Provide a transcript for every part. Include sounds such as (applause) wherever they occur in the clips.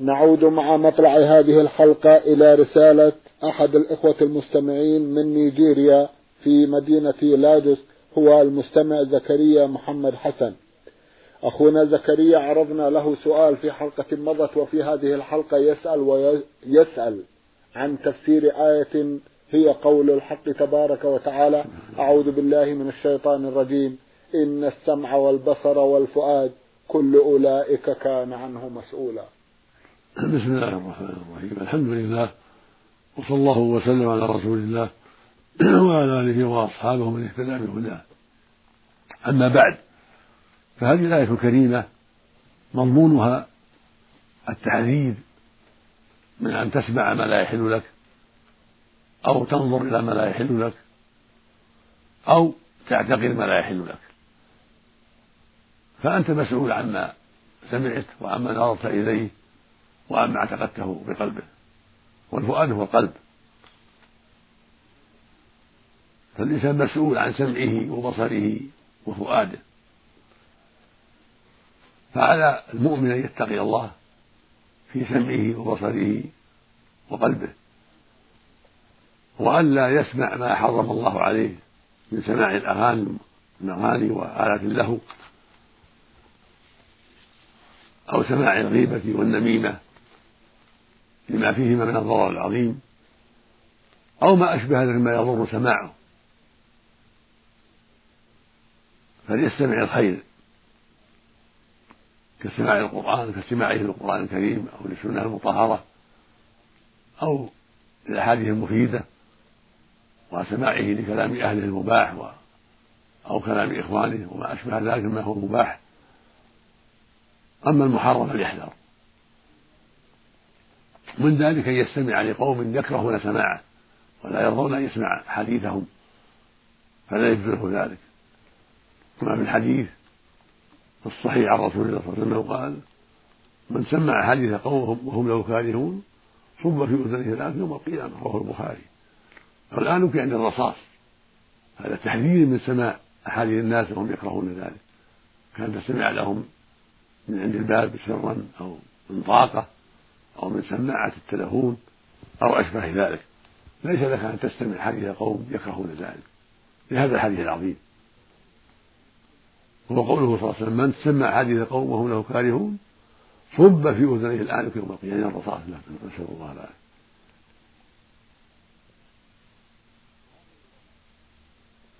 نعود مع مطلع هذه الحلقة إلى رسالة أحد الإخوة المستمعين من نيجيريا في مدينة لاجوس هو المستمع زكريا محمد حسن. أخونا زكريا عرضنا له سؤال في حلقة مضت وفي هذه الحلقة يسأل ويسأل عن تفسير آية هي قول الحق تبارك وتعالى أعوذ بالله من الشيطان الرجيم إن السمع والبصر والفؤاد كل أولئك كان عنه مسؤولا. بسم الله الرحمن الرحيم. الحمد لله وصلى الله وسلم على رسول الله وعلى آله وأصحابه من اهتدى بهداه. أما بعد فهذه الآية الكريمة مضمونها التحذير من أن تسمع ما لا يحل لك أو تنظر إلى ما لا يحل لك أو تعتقد ما لا يحل لك. فأنت مسؤول عما سمعت وعما نظرت إليه وعما اعتقدته بقلبه والفؤاد هو القلب فالإنسان مسؤول عن سمعه وبصره وفؤاده. فعلى المؤمن أن يتقي الله في سمعه وبصره وقلبه. وألا يسمع ما حرم الله عليه من سماع الأغاني الأغاني وآلات اللهو أو سماع الغيبة والنميمة. لما فيهما من الضرر العظيم أو ما أشبه ذلك مما يضر سماعه. فليستمع الخير كسماع القرآن كسماعه للقرآن الكريم أو للسنة المطهرة أو للأحاديث المفيدة وسماعه لكلام أهله المباح و أو كلام إخوانه وما أشبه ذلك مما هو مباح. أما المحرم فليحذر. من ذلك أن يستمع لقوم يكرهون سماعه ولا يرضون أن يسمع حديثهم فلا يجوز ذلك. كما في الحديث في الصحيح عن رسول الله صلى الله عليه وسلم قال من سمع حديث قوم وهم له كارهون صب في اذنه ثلاث يوم القيامة. رواه البخاري. والان يعني الرصاص. هذا تحذير من سماع احاديث الناس وهم يكرهون ذلك. كان تستمع لهم من عند الباب سرا أو من طاقة. أو من سماعة التلفون أو أشبه ذلك. ليس لك أن تستمع حديث قوم يكرهون ذلك. لهذا الحديث العظيم. هو قوله صلى الله عليه وسلم من سمع حديث قوم وهم له كارهون صب في أذنيه الآن يوم القيامة. يعني الرصاص نسأل الله العافية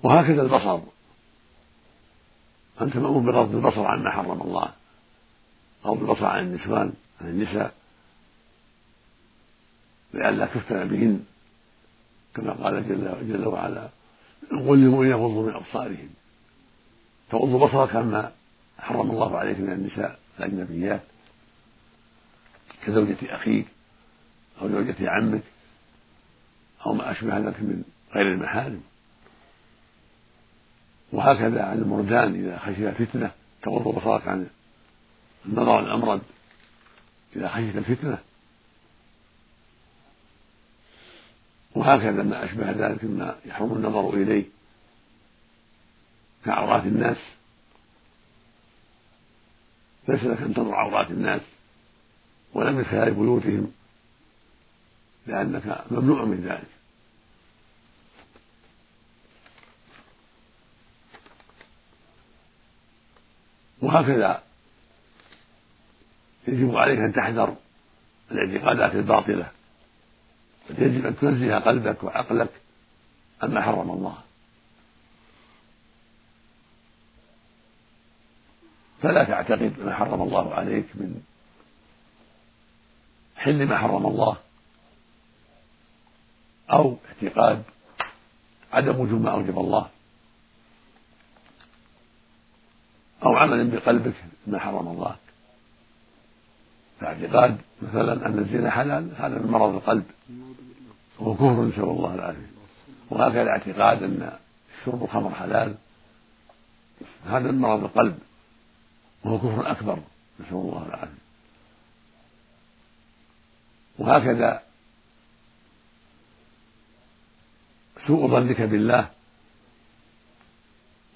وهكذا البصر. أنت مأمور بغض البصر عما حرم الله أو بالبصر عن النسوان عن النساء. لئلا تفتن بهن كما قال جل, جل وعلا قل للمؤمنين يغضوا من أبصارهم. تغض بصرك عما حرم الله عليك من النساء الأجنبيات كزوجة أخيك أو زوجة عمك أو ما أشبه ذلك من غير المحارم. وهكذا عن المردان إذا خشي فتنة تغض بصرك عن النظر الامرد إذا خشيت الفتنة وهكذا ما أشبه ذلك مما يحرم النظر إليه كعورات الناس. ليس لك أن تنظر عورات الناس ولا من خلال بيوتهم لأنك ممنوع من ذلك. وهكذا يجب عليك أن تحذر الاعتقادات الباطلة. يجب أن تنزه قلبك وعقلك عما حرم الله. فلا تعتقد ما حرم الله عليك من حل ما حرم الله أو اعتقاد عدم وجود ما أوجب الله أو عمل بقلبك ما حرم الله. فاعتقاد مثلا أن الزنا حلال هذا من مرض القلب. وهو كفر نسأل الله العافية. وهكذا اعتقاد أن شرب الخمر حلال هذا من مرض القلب. وهو كفر أكبر نسأل الله العافية. وهكذا سوء ظنك بالله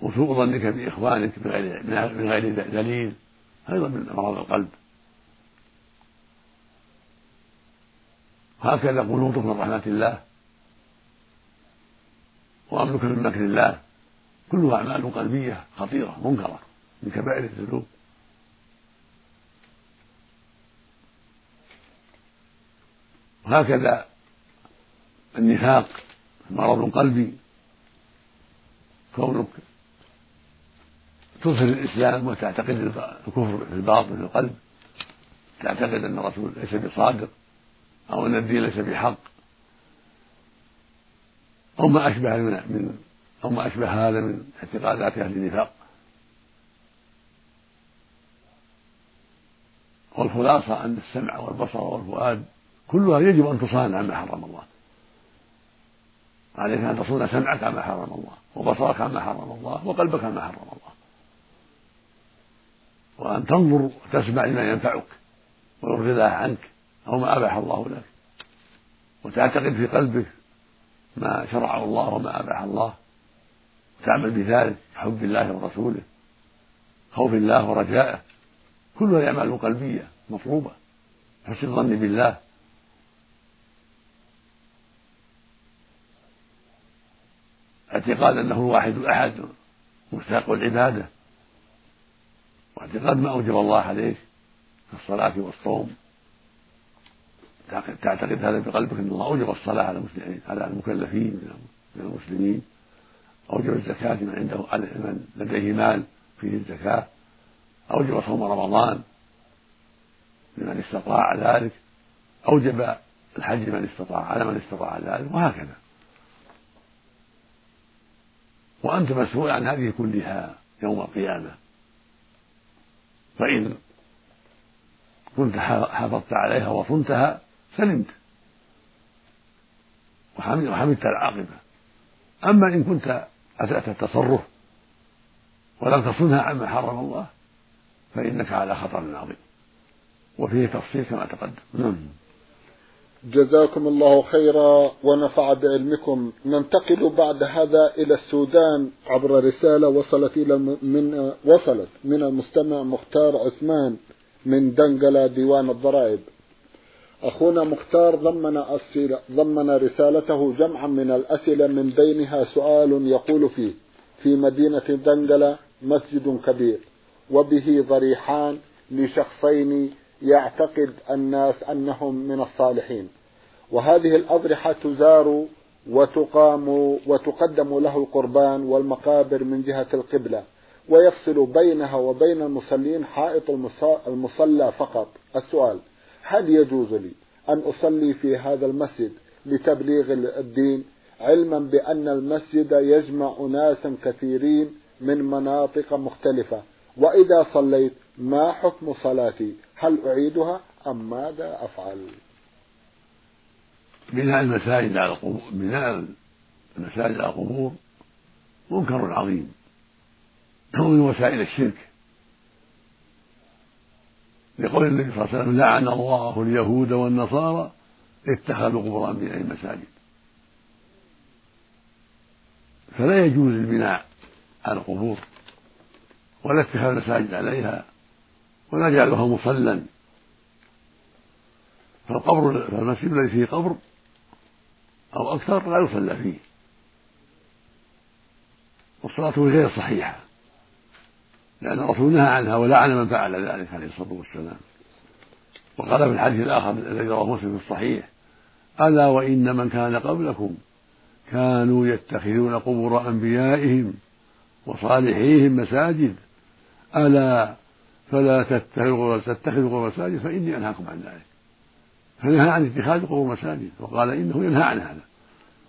وسوء ظنك بإخوانك من غير دليل أيضا من أمراض القلب. هكذا قنوطك من رحمة الله. وأمنك من مكر الله. كلها أعمال قلبية خطيرة منكرة من كبائر الذنوب. وهكذا النفاق مرض قلبي. كونك تظهر الإسلام وتعتقد الكفر في الباطن في القلب. تعتقد أن الرسول ليس بصادق. أو أن الدين ليس بحق. أو ما أشبه من أو ما أشبه هذا من اعتقادات أهل النفاق. والخلاصة أن السمع والبصر والفؤاد كلها يجب أن تصان عما حرم الله. عليك أن تصون سمعك عما حرم الله وبصرك عما حرم الله وقلبك عما حرم الله. وأن تنظر وتسمع لما ينفعك ويرضي الله عنك. أو ما أباح الله لك. وتعتقد في قلبك ما شرعه الله وما أباح الله. وتعمل بذلك حب الله ورسوله خوف الله ورجائه. كلها أعمال قلبية مطلوبة حسن الظن بالله. اعتقاد أنه الواحد الاحد مستحق العبادة. واعتقاد ما أوجب الله عليك في الصلاة والصوم. تعتقد هذا بقلبك ان الله أوجب الصلاة على المسلمين على المكلفين من المسلمين. أوجب الزكاة من عنده من لديه مال فيه الزكاة. أوجب صوم رمضان لمن استطاع ذلك. أوجب الحج من استطاع على من استطاع ذلك وهكذا. وأنت مسؤول عن هذه كلها يوم القيامة. فإن كنت حافظت عليها وصنتها سلمت. وحمدت العاقبة. أما إن كنت أسأت التصرف ولم تصنها عما حرم الله فإنك على خطر عظيم. وفيه تفصيل كما تقدم. نعم. جزاكم الله خيرا ونفع بعلمكم. ننتقل بعد هذا إلى السودان عبر رسالة وصلت إلى من وصلت من المستمع مختار عثمان من دنقلة ديوان الضرائب. أخونا مختار ضمن ضمن رسالته جمعا من الأسئلة من بينها سؤال يقول فيه في مدينة دنقلة مسجد كبير وبه ضريحان لشخصين يعتقد الناس أنهم من الصالحين. وهذه الأضرحة تزار وتقام وتقدم له القربان والمقابر من جهة القبلة ويفصل بينها وبين المصلين حائط المصلى فقط. السؤال هل يجوز لي أن أصلي في هذا المسجد لتبليغ الدين علما بأن المسجد يجمع أناسا كثيرين من مناطق مختلفة؟ وإذا صليت ما حكم صلاتي؟ هل أعيدها أم ماذا أفعل؟ بناء المساجد على القبور بناء المساجد على القبور منكر عظيم. هو من وسائل الشرك. لقول النبي صلى الله عليه وسلم لعن الله اليهود والنصارى اتخذوا قبور انبيائهم مساجد فلا يجوز البناء على القبور ولا اتخاذ المساجد عليها ولا جعلها مصلى فالقبر فالمسجد الذي فيه قبر أو أكثر لا يصلى فيه. والصلاة غير صحيحة. لأن الرسول نهى عنها ولعن من فعل ذلك عليه الصلاة والسلام. وقال في الحديث الآخر الذي رواه مسلم في الصحيح ألا وإن من كان قبلكم كانوا يتخذون قبور أنبيائهم وصالحيهم مساجد. ألا فلا تتخذوا قبور مساجد فإني أنهاكم عن ذلك. فنهى عن اتخاذ قبور مساجد وقال إنه ينهى عن هذا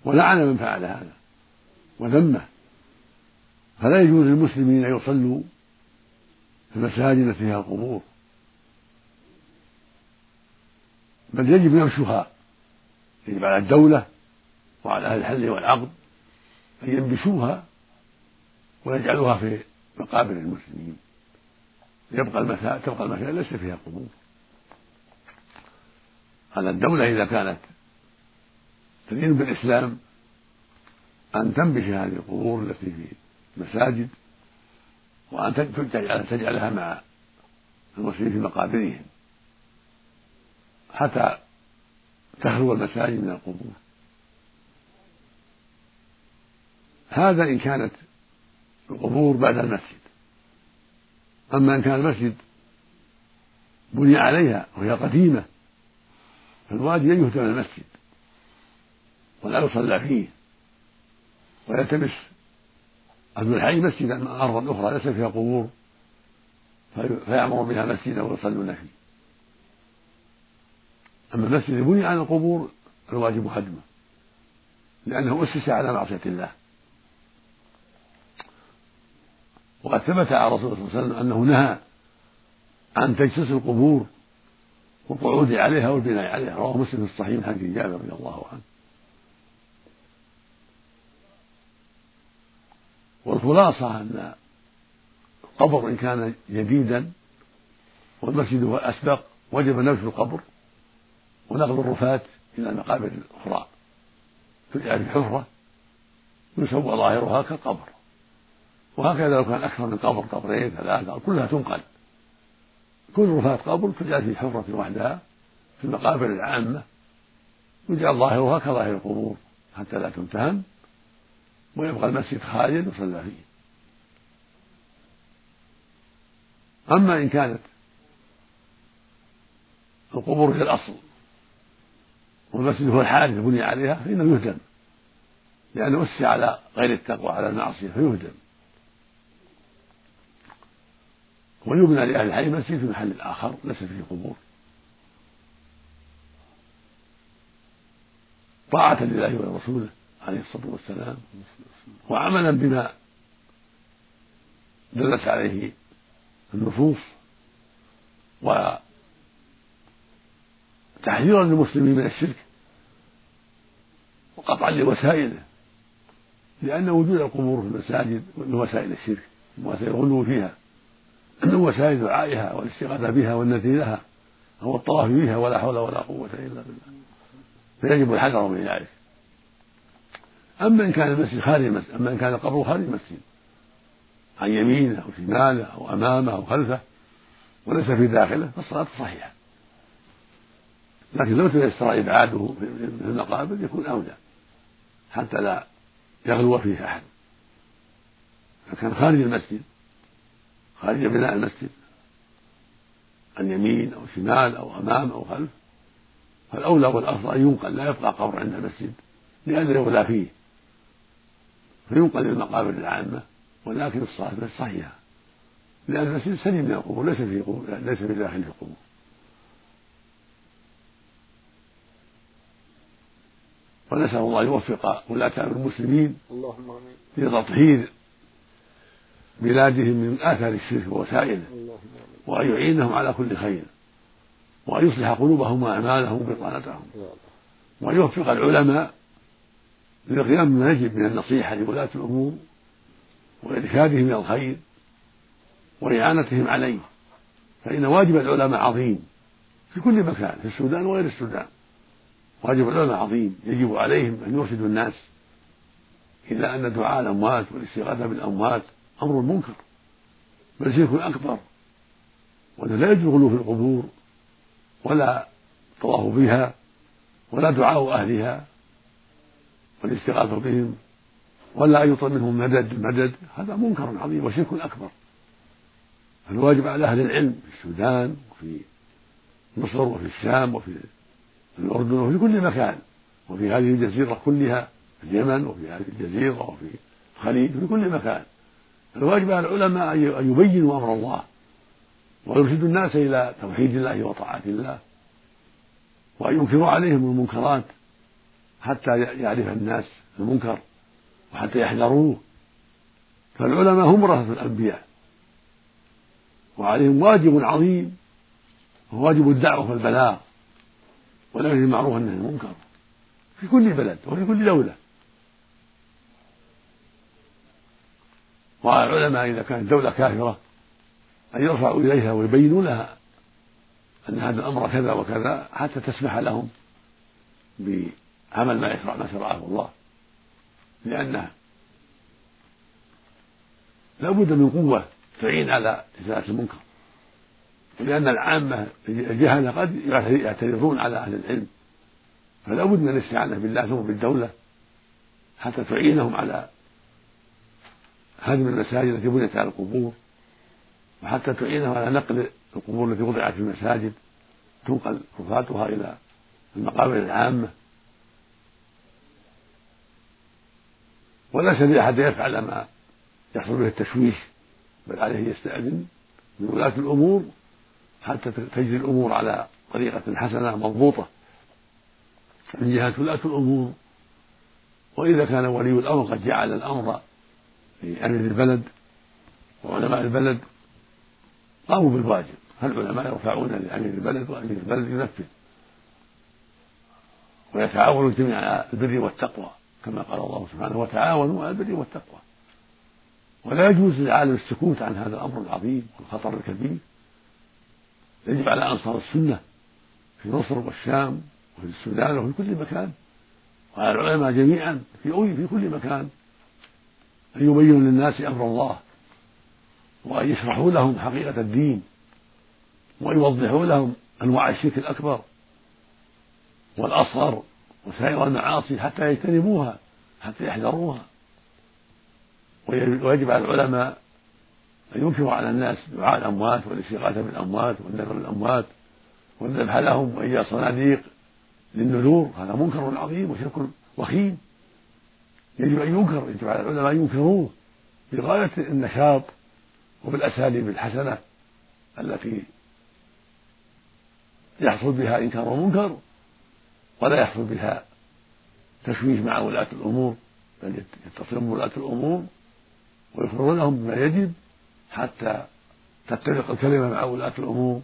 ولعن من فعل هذا وذمه. فلا يجوز للمسلمين أن يصلوا في المساجد فيها القبور. بل يجب نبشها يجب على الدولة وعلى أهل الحل والعقد أن ينبشوها ويجعلوها في مقابر المسلمين. يبقى المساء تبقى المساء ليس فيها قبور. على الدولة إذا كانت تدين بالإسلام أن تنبش هذه القبور التي في المساجد وأن تجعل تجعلها مع المسلمين في مقابرهم. حتى تخلو المساجد من القبور. هذا إن كانت القبور بعد المسجد. أما إن كان المسجد بني عليها وهي قديمة فالواجب أن يهدم المسجد ولا يصلى فيه ويلتمس أهل الحي مسجدا أرضا أخرى ليس فيها قبور فيعمر بها مسجدا ويصلون فيه. أما المسجد بني على القبور الواجب هدمه لأنه أسس على معصية الله. وقد ثبت عن رسول الله صلى الله عليه وسلم أنه نهى عن تجسيس القبور والقعود عليها والبناء عليها. رواه مسلم في الصحيح من حديث جابر رضي الله عنه. والخلاصة أن القبر إن كان جديدا والمسجد هو الأسبق وجب نبش القبر ونقل الرفاة إلى المقابر الأخرى. تجعل في يسوى ظاهرها كالقبر. وهكذا لو كان أكثر من قبر قبرين ثلاثة كلها تنقل. كل رفاة قبر تجعل في حفرة وحدها في المقابر العامة يجعل ظاهرها كظاهر القبور حتى لا تمتهن. ويبقى المسجد خاليا يصلى فيه أما إن كانت القبور هي الأصل والمسجد هو الحادث بني عليها فإنه يهدم. لأنه أسس على غير التقوى على المعصية فيهدم. ويبنى لأهل الحي مسجد في محل آخر ليس فيه قبور. طاعة لله ولرسوله عليه الصلاة والسلام وعملا بما دلت عليه النصوص وتحذيرا للمسلمين من الشرك وقطعا لوسائله لأن وجود القبور في المساجد من وسائل الشرك وسائل الغلو فيها من وسائل دعائها والاستغاثة بها والنذير لها هو الطواف بها ولا حول ولا قوة إلا بالله. فيجب الحذر من ذلك. أما إن كان المسجد خارج المسجد أما إن كان القبر خارج المسجد. عن يمينه أو شماله أو أمامه أو خلفه وليس في داخله فالصلاة صحيحة. لكن لو تيسر إبعاده في المقابر يكون أولى. حتى لا يغلو فيه أحد. فكان خارج المسجد خارج بناء المسجد عن يمين أو شمال أو أمام أو خلف فالأولى والأفضل أن ينقل لا يبقى قبر عند المسجد لأنه يغلى فيه. فينقل للمقابر العامة ولكن الصلاة صحيحة. لأن المسجد سليم من القبور ليس فيه قبور ليس في داخله قبور ونسأل الله يوفق ولاة أمر المسلمين اللهم لتطهير بلادهم من آثار الشرك ووسائله وأن يعينهم على كل خير وأن يصلح قلوبهم وأعمالهم وبطانتهم. وأن يوفق العلماء للقيام بما يجب من النصيحة لولاة الأمور وإرشادهم إلى الخير وإعانتهم عليه فإن واجب العلماء عظيم في كل مكان في السودان وغير السودان. واجب العلماء عظيم يجب عليهم أن يرشدوا الناس إلى أن دعاء الأموات والاستغاثة بالأموات أمر منكر بل شرك أكبر. وأنه لا يجوز الغلو في القبور ولا طواف بها ولا دعاء أهلها والاستغاثة بهم ولا أن يطلب منهم مدد مدد هذا منكر عظيم وشرك أكبر. فالواجب على أهل العلم في السودان وفي مصر وفي الشام وفي الأردن وفي كل مكان وفي هذه الجزيرة كلها في اليمن وفي هذه الجزيرة وفي الخليج في كل مكان. الواجب على العلماء أن يبينوا أمر الله ويرشد الناس إلى توحيد الله وطاعة الله وأن ينكروا عليهم المنكرات. حتى يعرف الناس المنكر وحتى يحذروه. فالعلماء هم ورثة الأنبياء. وعليهم واجب عظيم وهو واجب الدعوة والبلاغ والأمر بالمعروف والنهي عن المنكر. في كل بلد وفي كل دولة. وعلى العلماء إذا كانت دولة كافرة أن يرفعوا إليها ويبينوا لها أن هذا الأمر كذا وكذا حتى تسمح لهم بعمل ما يشرع ما شرعه الله. لأنه لا بد من قوة تعين على إزالة المنكر. لأن العامة الجهلة قد يعترضون على أهل العلم. فلا بد من الاستعانة بالله ثم بالدولة حتى تعينهم على هدم المساجد التي بنيت على القبور وحتى تعينهم على نقل القبور التي وضعت في المساجد تنقل رفاتها إلى المقابر العامة. وليس لأحد يفعل ما يحصل به التشويش بل عليه يستأذن من ولاة الأمور حتى تجري الأمور على طريقة حسنة مضبوطة. من جهة ولاة الأمور وإذا كان ولي الأمر قد جعل الأمر لأمير البلد وعلماء البلد قاموا بالواجب. فالعلماء يرفعون لأمير البلد وأمير البلد ينفذ؟ ويتعاونوا الجميع على البر والتقوى. كما قال الله سبحانه وتعاونوا على البر والتقوى. ولا يجوز للعالم السكوت عن هذا الأمر العظيم والخطر الكبير. يجب على أنصار السنة في مصر والشام وفي السودان وفي كل مكان وعلى العلماء جميعا في في كل مكان أن يبينوا للناس أمر الله وأن يشرحوا لهم حقيقة الدين وأن يوضحوا لهم أنواع الشرك الأكبر والأصغر وسائر المعاصي حتى يجتنبوها حتى يحذروها. ويجب على العلماء أن ينكروا على الناس دعاء الأموات والاستغاثة بالأموات والنذر للأموات والذبح لهم وإيجاد صناديق للنذور. هذا منكر عظيم وشرك وخيم. يجب أن ينكر يجب على العلماء أن ينكروه بغاية النشاط وبالأساليب الحسنة التي يحصل بها إنكار المنكر ولا يحصل بها تشويش مع ولاة الأمور بل يتصلون بولاة الأمور ويخبرون لهم بما يجب حتى تتفق الكلمة مع ولاة الأمور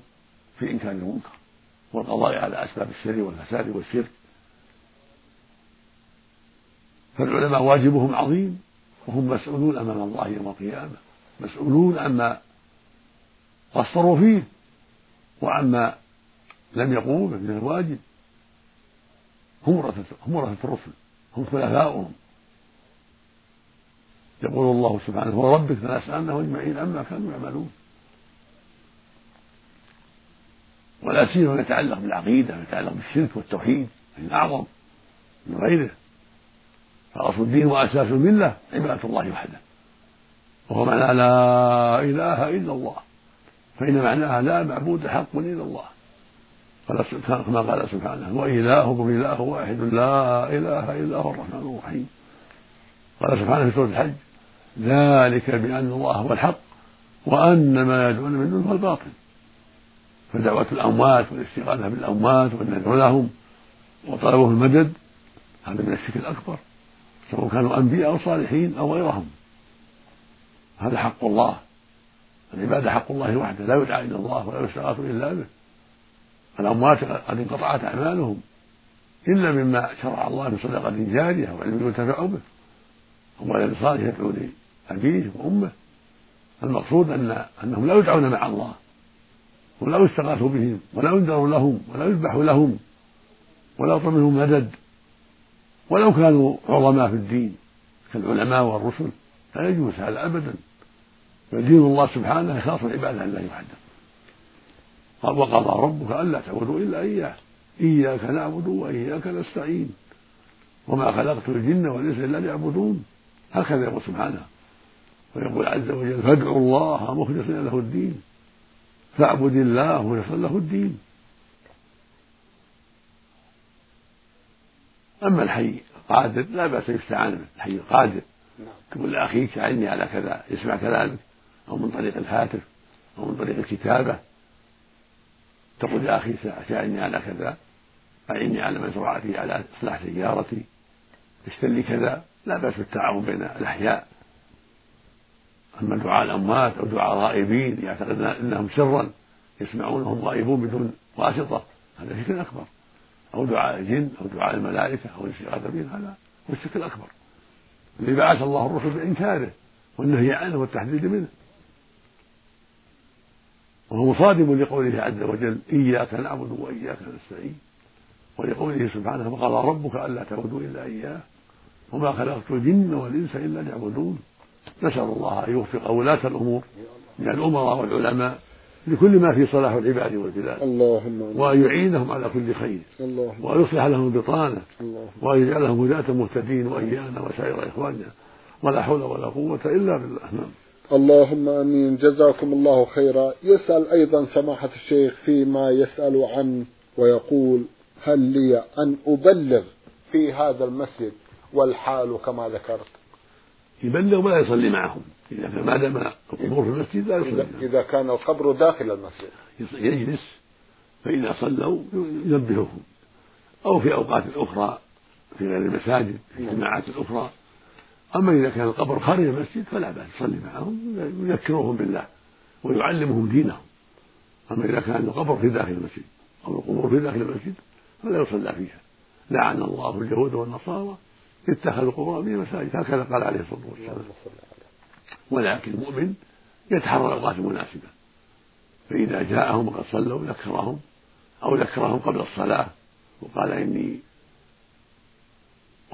في إنكار المنكر. والقضاء على أسباب الشر والفساد والشرك. فالعلماء واجبهم عظيم وهم مسؤولون أمام الله يوم القيامة. مسؤولون عما قصروا فيه وعما لم يقوموا به من الواجب. هم ورثة هم ورثة الرسل. هم خلفاؤهم. يقول الله سبحانه وربك فلنسألنهم أجمعين عما كانوا يعملون. ولا سيما يتعلق بالعقيدة ويتعلق بالشرك والتوحيد الأعظم من غيره. فأصل الدين وأساس الملة عبادة الله وحده. وهو معنى لا إله إلا الله. فإن معناها لا معبود حق إلا الله. كما قال سبحانه وإلهكم إله واحد لا إله إلا هو الرحمن الرحيم. قال سبحانه في سورة الحج ذلك بأن الله هو الحق وأن ما يدعون من دونه هو الباطل. فدعوة الأموات والاستغاثة بالأموات والنذر لهم وطلبه المدد هذا من الشرك الأكبر. سواء كانوا أنبياء أو صالحين أو غيرهم. هذا حق الله. العبادة حق الله وحده لا يدعى إلى الله ولا يستغاث إلا به. الأموات قد انقطعت أعمالهم. إلا مما شرع الله من صدقة جارية وعلم ينتفع به. أو ولد صالح يدعو لأبيه وأمه. المقصود أن أنهم لا يدعون مع الله. ولا يستغاث بهم ولا ينذر لهم ولا يذبح لهم ولا يطلب منهم مدد. ولو كانوا عظماء في الدين كالعلماء والرسل لا يجوز هذا أبدا. فدين الله سبحانه خاص العبادة لله وحده. وقضى ربك ألا تعبدوا إلا إياه إياك نعبد وإياك نستعين. وما خلقت الجن والإنس إلا ليعبدون. هكذا يقول سبحانه. ويقول عز وجل فادعوا الله مخلصين له الدين. فاعبد الله مخلصا له الدين. أما الحي القادر لا بأس يستعان به الحي القادر. تقول لأخيك أعني على كذا يسمع كذلك أو من طريق الهاتف أو من طريق الكتابة. تقول يا أخي ساعدني على كذا أعني على مزرعتي على إصلاح سيارتي اشتري لي كذا لا بأس بالتعاون بين الأحياء. أما دعاء الأموات أو دعاء غائبين يعتقد أنهم سرا يسمعونهم غائبون بدون واسطة. هذا شرك أكبر. أو دعاء الجن أو دعاء الملائكة أو الاستغاثة بهم هذا هو الشرك الأكبر. الذي بعث الله الرسل بإنكاره والنهي عنه والتحذير منه. وهو مصادم لقوله عز وجل إياك نعبد وإياك نستعين. ولقوله سبحانه وقضى ربك ألا تعبدوا إلا إياه وما خلقت الجن والإنس إلا ليعبدون. نسأل الله أن يوفق ولاة الأمور من الأمراء والعلماء لكل ما في صلاح العباد والبلاد اللهم وأن يعينهم على كل خير اللهم وأن يصلح لهم البطانة اللهم وأن يجعلهم هداة مهتدين وإيانا وسائر إخواننا ولا حول ولا قوة إلا بالله. نعم. اللهم آمين. جزاكم الله خيرا. يسأل أيضا سماحة الشيخ فيما يسأل عنه ويقول هل لي أن أبلغ في هذا المسجد والحال كما ذكرت؟ يبلغ ولا يصلي معهم. إذا كان ما دام القبور في المسجد لا يصلي إذا, معهم. إذا كان القبر داخل المسجد. يجلس. فإذا صلوا ينبههم. أو في أوقات أخرى في غير المساجد في اجتماعات أخرى. أما إذا كان القبر خارج المسجد فلا بأس يصلي معهم يذكرهم بالله ويعلمهم دينهم. أما إذا كان القبر في داخل المسجد أو القبور في داخل المسجد فلا يصلى فيها. لعن الله اليهود والنصارى اتخذوا قبورهم مساجد هكذا قال عليه الصلاة والسلام. ولكن المؤمن يتحرى الأوقات المناسبة. فإذا جاءهم وقد صلوا ذكرهم أو ذكرهم قبل الصلاة وقال إني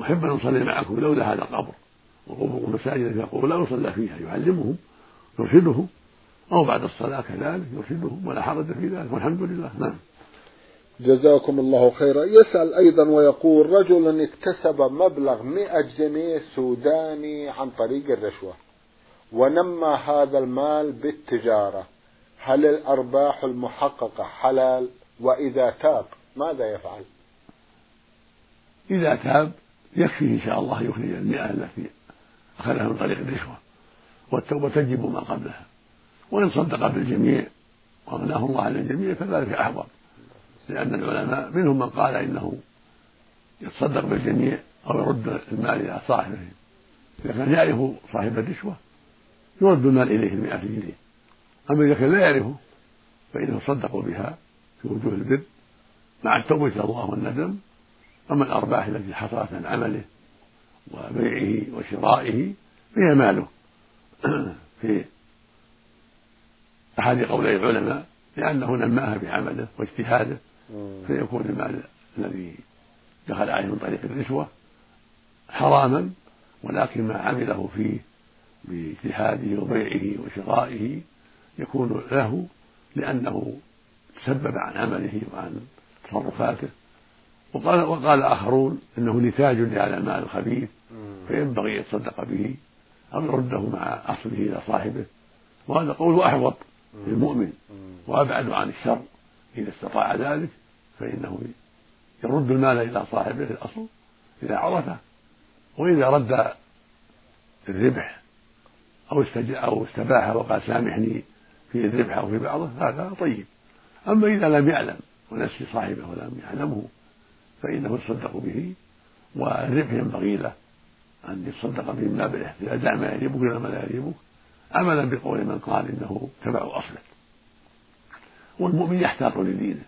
أحب أن أصلي معكم لولا هذا القبر. وقبور المساجد فيقول لا يصلى فيها يعلمهم يرشدهم. أو بعد الصلاة كذلك يرشدهم ولا حرج في ذلك والحمد لله. نعم. جزاكم الله خيرا. يسأل أيضا ويقول رجل اكتسب مبلغ مئة جنيه سوداني عن طريق الرشوة ونمى هذا المال بالتجارة. هل الأرباح المحققة حلال؟ وإذا تاب ماذا يفعل؟ إذا تاب يكفي إن شاء الله يخرج المئة التي أخذها من طريق الرشوة. والتوبة تجب ما قبلها. وإن صدق بالجميع وأغناه الله عن الجميع فذلك أحوط. لأن العلماء منهم من قال إنه يتصدق بالجميع أو يرد المال إلى صاحبه. إذا كان يعرف صاحب الرشوة يرد المال إليه المئة جنيه. أما إذا كان لا يعرفه فإنه صدقوا بها في وجوه البر مع التوبة إلى الله والندم. أما الأرباح التي حصلت عن عمله وبيعه وشرائه فهي ماله. (clears throat) في أحد قولي العلماء لأنه نماها بعمله واجتهاده فيكون المال الذي دخل عليه من طريق الرشوة حراما ولكن ما عمله فيه باجتهاده وبيعه وشرائه يكون له لأنه تسبب عن عمله وعن تصرفاته. وقال وقال آخرون إنه نتاج لهذا المال الخبيث فينبغي يتصدق به أو يرده مع أصله إلى صاحبه؟ وهذا قول أحوط للمؤمن. وأبعد عن الشر إذا استطاع ذلك فإنه يرد المال إلى صاحبه الأصل إذا عرفة. وإذا رد الربح أو أو استباح وقال سامحني في الربح أو في بعضه هذا طيب. أما إذا لم يعلم ونسي صاحبه ولم يعلمه فإنه يتصدق به والربح ينبغي له أن يتصدق به من باب الاحتياج دع ما يريبك إلى ما لا يريبك عملا بقول من قال إنه تبع أصله. والمؤمن يحتاط لدينه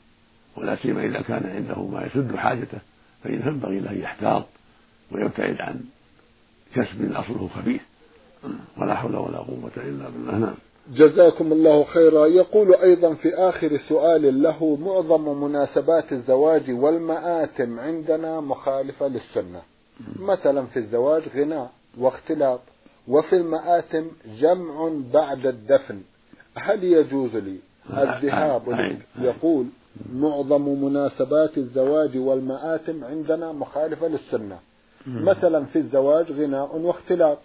ولا سيما إذا كان عنده ما يسد حاجته فإنه ينبغي له يحتاط ويبتعد عن كسب أصله خبيث. ولا حول ولا قوة إلا بالله. نعم. جزاكم الله خيرا. يقول أيضا في آخر سؤال له معظم مناسبات الزواج والمآتم عندنا مخالفة للسنة. مثلا في الزواج غناء واختلاط وفي المآتم جمع بعد الدفن. هل يجوز لي الذهاب يقول معظم مناسبات الزواج والمآتم عندنا مخالفة للسنة. مثلا في الزواج غناء واختلاط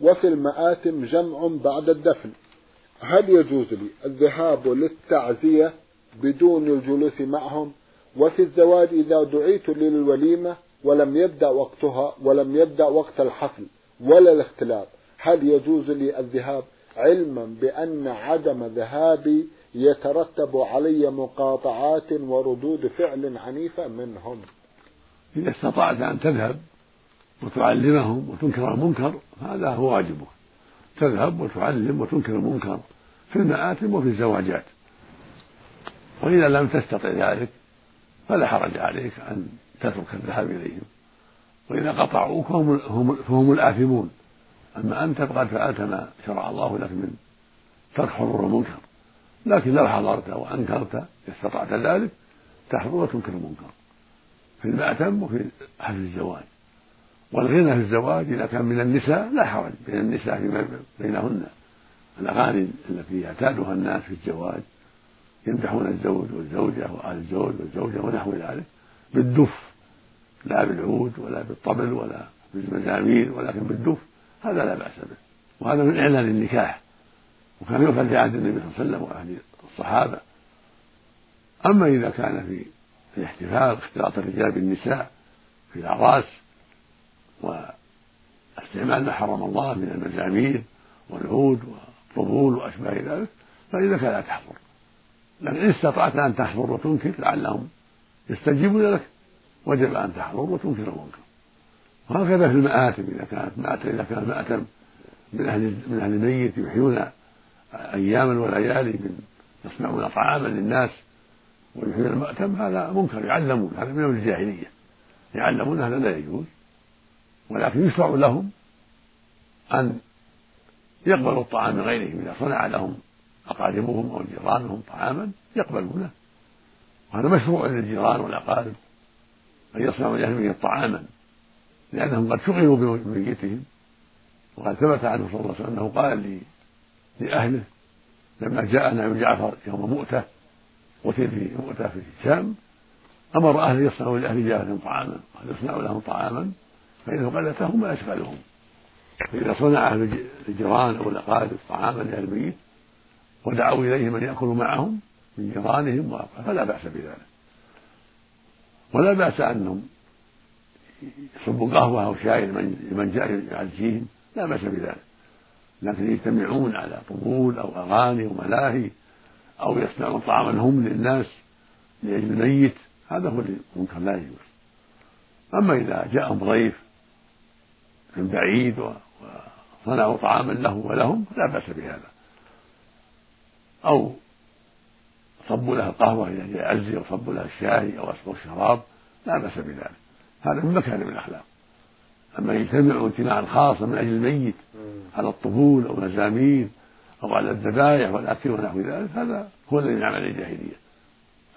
وفي المآتم جمع بعد الدفن. هل يجوز لي الذهاب للتعزية بدون الجلوس معهم؟ وفي الزواج إذا دعيت للوليمة ولم يبدأ وقتها ولم يبدأ وقت الحفل ولا الاختلاط هل يجوز لي الذهاب علما بأن عدم ذهابي يترتب علي مقاطعات وردود فعل عنيفة منهم؟ إذا استطعت أن تذهب وتعلمهم وتنكر المنكر هذا هو واجبك. تذهب وتعلم وتنكر المنكر في المآتم وفي الزواجات. وإذا لم تستطع ذلك فلا حرج عليك أن تترك الذهاب إليهم. وإذا قطعوك فهم, هم, فهم الآثمون. أما أنت فقد فعلت ما شرع الله لك من ترك حضور المنكر. لكن لو حضرت وأنكرت استطعت ذلك تحضر وتنكر المنكر. في المأتم وفي حفل الزواج. والغنى في الزواج إذا كان من النساء لا حرج بين النساء فيما بينهن. الأغاني التي يعتادها الناس في الزواج يمدحون الزوج والزوجة وأهل الزوج والزوجة ونحو ذلك بالدف لا بالعود ولا بالطبل ولا بالمزامير ولكن بالدف هذا لا بأس به. وهذا من إعلان النكاح وكان يفعل في عهد النبي صلى الله عليه وسلم وعهد الصحابة. أما إذا كان في الاحتفال اختلاط الرجال بالنساء في الأعراس واستعمال ما حرم الله من المزامير والعود والطبول وأشباه ذلك كان لا تحضر لكن إن استطعت أن تحضر وتنكر لعلهم يستجيبون لك وجب أن تحضر وتنكر المنكر. وهكذا في المآتم إذا كانت مآتم إذا كان مآتم من أهل من أهل الميت يحيون أياما وليالي من يصنعون طعاما للناس ويحيون المأتم هذا منكر يعلمون هذا من الجاهلية. يعلمون هذا لا يجوز. ولكن يشرع لهم أن يقبلوا الطعام من غيرهم إذا صنع لهم أقاربهم أو جيرانهم طعاما يقبلونه. وهذا مشروع للجيران والأقارب أن يصنعوا لأهلهم طعاما لأنهم قد شغلوا بميتهم. وقد ثبت عنه صلى الله عليه وسلم أنه قال لأهله لما جاء نبي جعفر يوم مؤتة قتل في مؤتة في الشام أمر أهله يصنعوا لأهل جعفر طعاما قال يصنعوا لهم طعاما فإنه قلتهم ما أشغلهم فإذا صنع أهل الجيران أو الأقارب طعاما لأهل الميت ودعوا إليهم أن يأكلوا معهم من جيرانهم فلا بأس بذلك. ولا بأس أنهم يصبوا قهوة أو شاي لمن جاء يعزيهم. لا بأس بذلك. لكن يجتمعون على طبول أو أغاني وملاهي أو يصنعون طعاما هم للناس لأجل الميت هذا هو المنكر لا يجوز. أما إذا جاءهم ضيف من بعيد وصنعوا طعاما له ولهم لا بأس بهذا. أو صبوا لها القهوة إذا جاء يعزي أو صبوا لها الشاي أو أسقوا الشراب لا بأس بذلك. هذا من مكارم الأخلاق. أما يجتمعوا اجتماعا خاصا من أجل الميت على الطبول أو المزامير أو على الذبائح والأكل ونحو ذلك هذا هو الذي نعمل الجاهلية.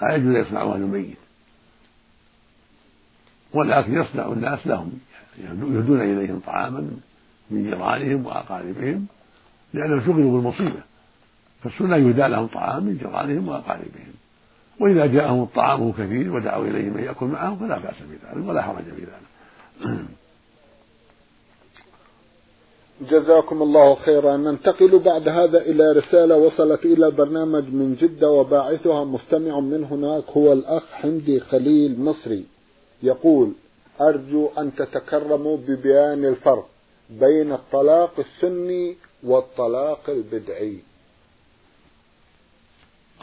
لا يجوز أن يصنعه أهل الميت. ولكن يصنع الناس لهم. يهدون إليهم طعاما من جيرانهم وأقاربهم لأنهم شغلوا بالمصيبة. فالسنة يهدى لهم طعام من جيرانهم وأقاربهم. وإذا جاءهم الطعام كثير ودعوا إليه من يأكل معهم فلا بأس بذلك ولا حرج في ذلك (clears throat) جزاكم الله خيرا. ننتقل بعد هذا إلى رسالة وصلت إلى البرنامج من جدة وباعثها مستمع من هناك هو الأخ حمدي خليل مصري. يقول أرجو أن تتكرموا ببيان الفرق بين الطلاق السني والطلاق البدعي.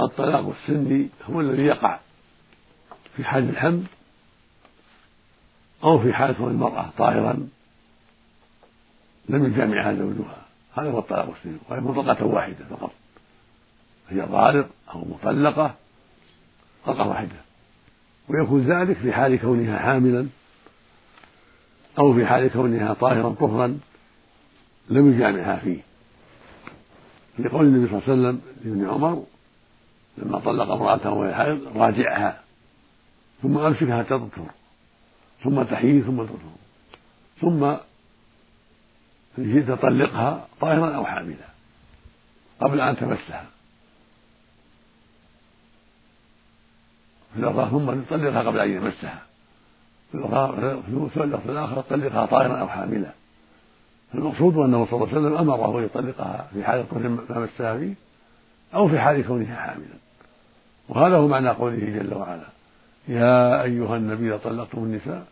الطلاق السني هو الذي يقع في حال الحمل أو في حال كون المرأة طاهرا لم يجامعها زوجها. هذا هو الطلاق السني وهي مطلقة واحدة فقط. هي طالق أو مطلقة طلقة واحدة ويكون ذلك في حال كونها حاملا أو في حال كونها طاهرا طهرا لم يجامعها فيه. لقول النبي صلى الله عليه وسلم لابن عمر لما طلق امرأته وهي حائض راجعها ثم أمسكها تذكر ثم تحيي ثم تطهر ثم إن شئت طلقها طاهرا أو حاملا قبل أن تمسها. ثم تطلقها قبل أن يمسها. في اللفظ الآخر طلقها طاهرا أو حاملا. المقصود أنه صلى الله عليه وسلم أمره أن يطلقها في حال كون ما مسها فيه أو في حال كونها حاملا. وهذا هو معنى قوله جل وعلا يا أيها النبي إذا طلقتم النساء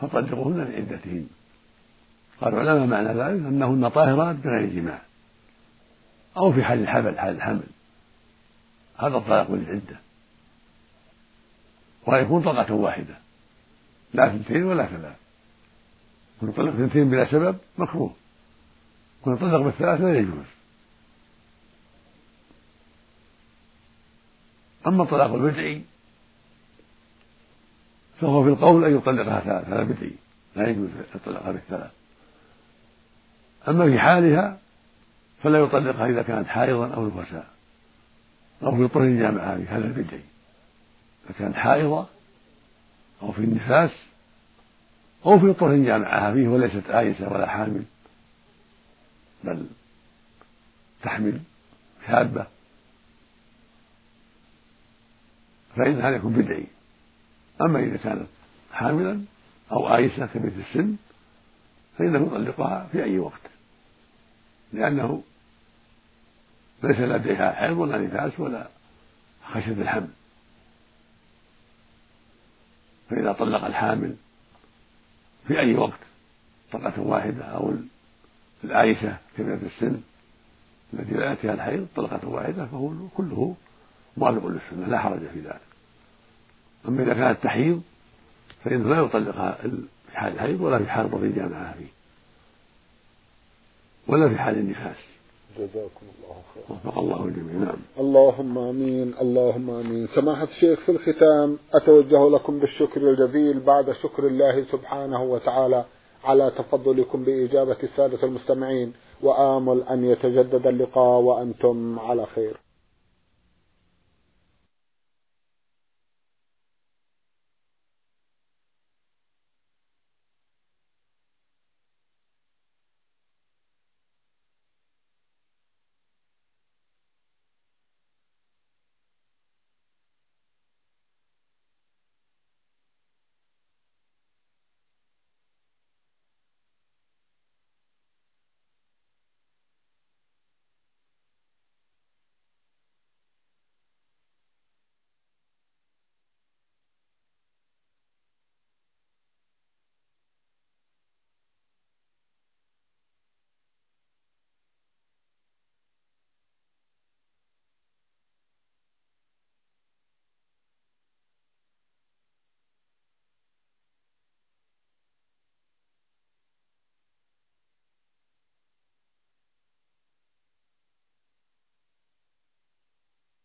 فطلقوهن لعدتهن. قال العلماء معنى ذلك أنهن طاهرات بغير جماع أو في حال الحمل حال الحمل. هذا الطلاق بالعدة ويكون طلقة واحدة. لا اثنتين ولا ثلاث. كن طلق اثنتين بلا سبب مكروه. كن طلق بالثلاث لا يجوز. أما الطلاق البدعي فهو في القول أن يطلقها ثلاث هذا بدعي لا يجوز يطلقها بالثلاث أما في حالها فلا يطلقها إذا كانت حائضا أو نفساء أو في طهر جامعة هذا البدعي إذا كانت حائضة أو في النفاس أو في طهر جامعها فيه وليست آيسة ولا حامل بل تحمل شابة. فإن هذا يكون بدعي. أما إذا كانت حاملا أو آيسة كبيرة السن فإنه يطلقها في أي وقت. لأنه ليس لديها حيض ولا نفاس ولا خشية الحمل. فإذا طلق الحامل في أي وقت طلقة واحدة أو العائشة كبيرة السن التي لا يأتيها الحيض طلقة واحدة فهو كله موافق للسنة لا حرج في ذلك. أما إذا كانت تحيض فإنه لا يطلقها في حال الحيض ولا في حال ضرب جامعها فيه ولا في حال النفاس. جزاكم الله خيرا. وفق الله الجميع نعم. اللهم آمين اللهم آمين. سماحة الشيخ في الختام أتوجه لكم بالشكر الجزيل بعد شكر الله سبحانه وتعالى على تفضلكم بإجابة السادة المستمعين وآمل أن يتجدد اللقاء وأنتم على خير.